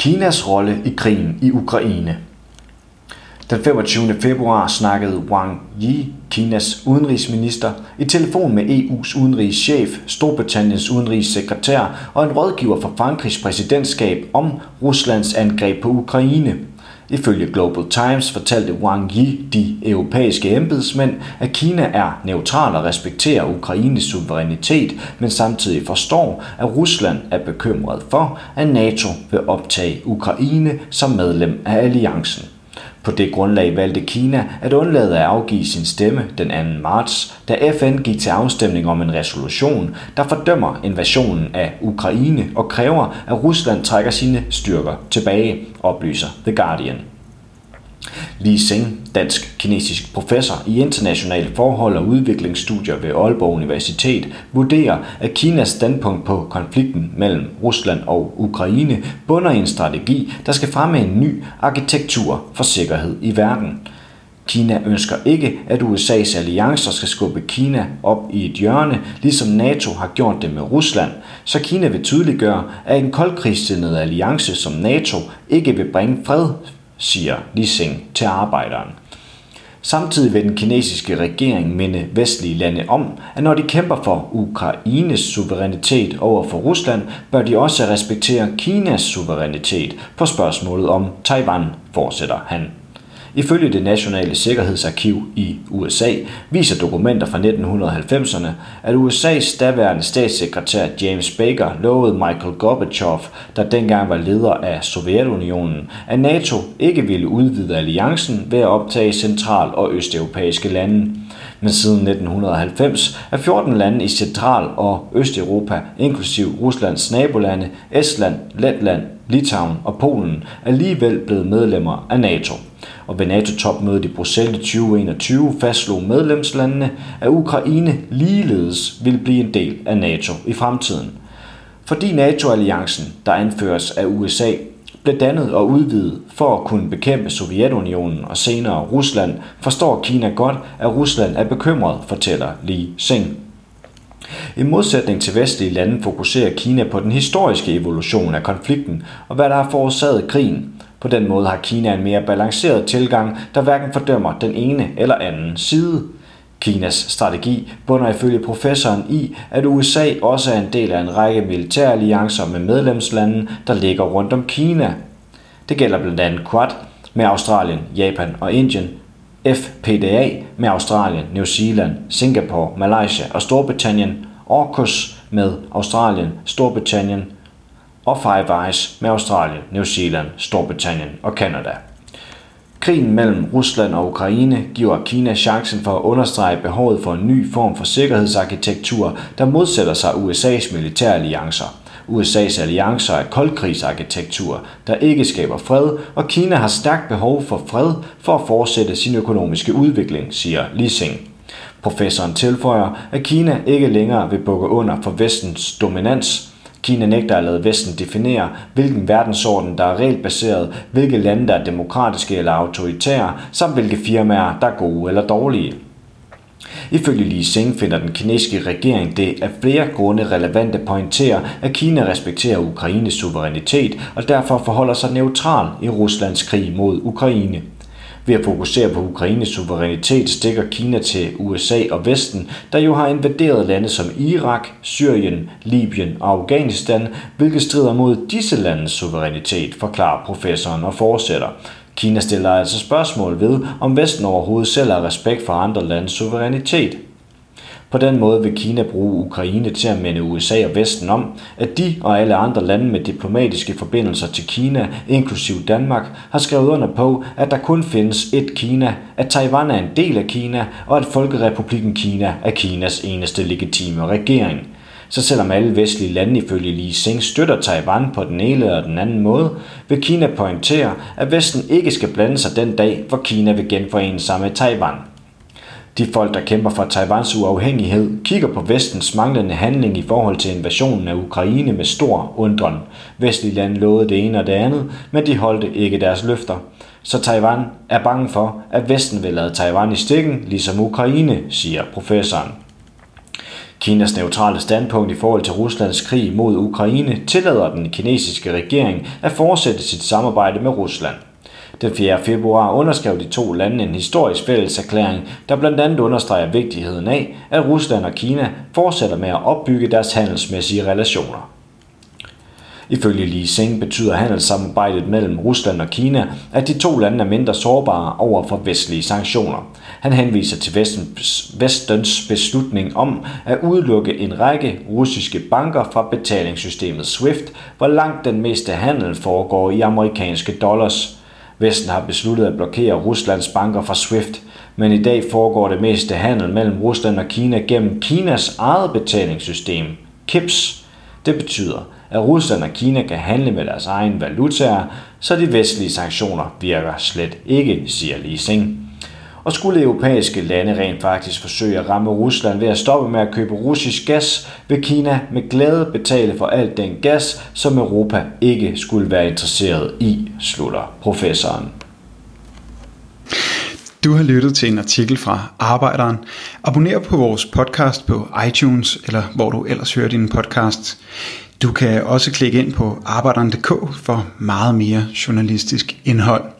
Kinas rolle i krigen i Ukraine. Den 25. februar snakkede Wang Yi, Kinas udenrigsminister, i telefon med EU's udenrigschef, Storbritanniens udenrigssekretær og en rådgiver for Frankrigs præsidentskab om Ruslands angreb på Ukraine. Ifølge Global Times fortalte Wang Yi de europæiske embedsmænd, at Kina er neutral og respekterer Ukraines suverænitet, men samtidig forstår, at Rusland er bekymret for, at NATO vil optage Ukraine som medlem af alliancen. På det grundlag valgte Kina at undlade at afgive sin stemme den 2. marts, da FN gik til afstemning om en resolution, der fordømmer invasionen af Ukraine og kræver, at Rusland trækker sine styrker tilbage, oplyser The Guardian. Li Seng, dansk-kinesisk professor i internationale forhold og udviklingsstudier ved Aalborg Universitet, vurderer, at Kinas standpunkt på konflikten mellem Rusland og Ukraine bunder i en strategi, der skal fremme en ny arkitektur for sikkerhed i verden. Kina ønsker ikke, at USA's alliancer skal skubbe Kina op i et hjørne, ligesom NATO har gjort det med Rusland, så Kina vil tydeliggøre, at en koldkrigssindet alliance som NATO ikke vil bringe fred siger Lissing til arbejderen. Samtidig vil den kinesiske regering minde vestlige lande om, at når de kæmper for Ukraines suverænitet over for Rusland, bør de også respektere Kinas suverænitet på spørgsmålet om Taiwan, fortsætter han. Ifølge det Nationale Sikkerhedsarkiv i USA viser dokumenter fra 1990'erne, at USA's daværende statssekretær James Baker lovede Michael Gorbachev, der dengang var leder af Sovjetunionen, at NATO ikke ville udvide alliancen ved at optage central- og østeuropæiske lande. Men siden 1990 er 14 lande i Central- og Østeuropa, inklusiv Ruslands nabolande, Estland, Letland, Litauen og Polen, alligevel blevet medlemmer af NATO og ved NATO-topmødet i Bruxelles i 2021 fastslog medlemslandene, at Ukraine ligeledes vil blive en del af NATO i fremtiden. Fordi NATO-alliancen, der anføres af USA, blev dannet og udvidet for at kunne bekæmpe Sovjetunionen og senere Rusland, forstår Kina godt, at Rusland er bekymret, fortæller Li Xing. I modsætning til vestlige lande fokuserer Kina på den historiske evolution af konflikten og hvad der har forårsaget krigen, på den måde har Kina en mere balanceret tilgang, der hverken fordømmer den ene eller anden side. Kinas strategi bunder ifølge professoren i, at USA også er en del af en række militære alliancer med medlemslande, der ligger rundt om Kina. Det gælder blandt andet Quad med Australien, Japan og Indien, FPDA med Australien, New Zealand, Singapore, Malaysia og Storbritannien, AUKUS med Australien, Storbritannien, og Five Eyes med Australien, New Zealand, Storbritannien og Canada. Krigen mellem Rusland og Ukraine giver Kina chancen for at understrege behovet for en ny form for sikkerhedsarkitektur, der modsætter sig USA's militære alliancer. USA's alliancer er koldkrigsarkitektur, der ikke skaber fred, og Kina har stærkt behov for fred for at fortsætte sin økonomiske udvikling, siger Li Xing. Professoren tilføjer, at Kina ikke længere vil bukke under for vestens dominans Kina nægter at lade Vesten definere, hvilken verdensorden, der er reelt baseret, hvilke lande, der er demokratiske eller autoritære, samt hvilke firmaer, der er gode eller dårlige. Ifølge Li Xing finder den kinesiske regering det af flere grunde relevant at pointere, at Kina respekterer Ukraines suverænitet og derfor forholder sig neutral i Ruslands krig mod Ukraine. Ved at fokusere på Ukraines suverænitet stikker Kina til USA og Vesten, der jo har invaderet lande som Irak, Syrien, Libyen og Afghanistan, hvilket strider mod disse landes suverænitet, forklarer professoren og fortsætter. Kina stiller altså spørgsmål ved, om Vesten overhovedet selv har respekt for andre landes suverænitet. På den måde vil Kina bruge Ukraine til at minde USA og Vesten om, at de og alle andre lande med diplomatiske forbindelser til Kina, inklusiv Danmark, har skrevet under på, at der kun findes et Kina, at Taiwan er en del af Kina, og at Folkerepublikken Kina er Kinas eneste legitime regering. Så selvom alle vestlige lande ifølge Li Xing støtter Taiwan på den ene eller den anden måde, vil Kina pointere, at Vesten ikke skal blande sig den dag, hvor Kina vil genforene sig med Taiwan. De folk, der kæmper for Taiwans uafhængighed, kigger på vestens manglende handling i forhold til invasionen af Ukraine med stor undren. Vestlige lande lovede det ene og det andet, men de holdte ikke deres løfter. Så Taiwan er bange for, at Vesten vil lade Taiwan i stikken, ligesom Ukraine, siger professoren. Kinas neutrale standpunkt i forhold til Ruslands krig mod Ukraine tillader den kinesiske regering at fortsætte sit samarbejde med Rusland. Den 4. februar underskrev de to lande en historisk fælles erklæring, der blandt andet understreger vigtigheden af, at Rusland og Kina fortsætter med at opbygge deres handelsmæssige relationer. Ifølge Li Seng betyder handelssamarbejdet mellem Rusland og Kina, at de to lande er mindre sårbare over for vestlige sanktioner. Han henviser til Vestens beslutning om at udelukke en række russiske banker fra betalingssystemet SWIFT, hvor langt den meste handel foregår i amerikanske dollars. Vesten har besluttet at blokere Ruslands banker fra SWIFT, men i dag foregår det meste handel mellem Rusland og Kina gennem Kinas eget betalingssystem, KIPS. Det betyder, at Rusland og Kina kan handle med deres egen valutaer, så de vestlige sanktioner virker slet ikke, siger Li Xing. Og skulle europæiske lande rent faktisk forsøge at ramme Rusland ved at stoppe med at købe russisk gas, vil Kina med glæde betale for alt den gas, som Europa ikke skulle være interesseret i, slutter professoren. Du har lyttet til en artikel fra Arbejderen. Abonner på vores podcast på iTunes, eller hvor du ellers hører din podcast. Du kan også klikke ind på arbejderen.dk for meget mere journalistisk indhold.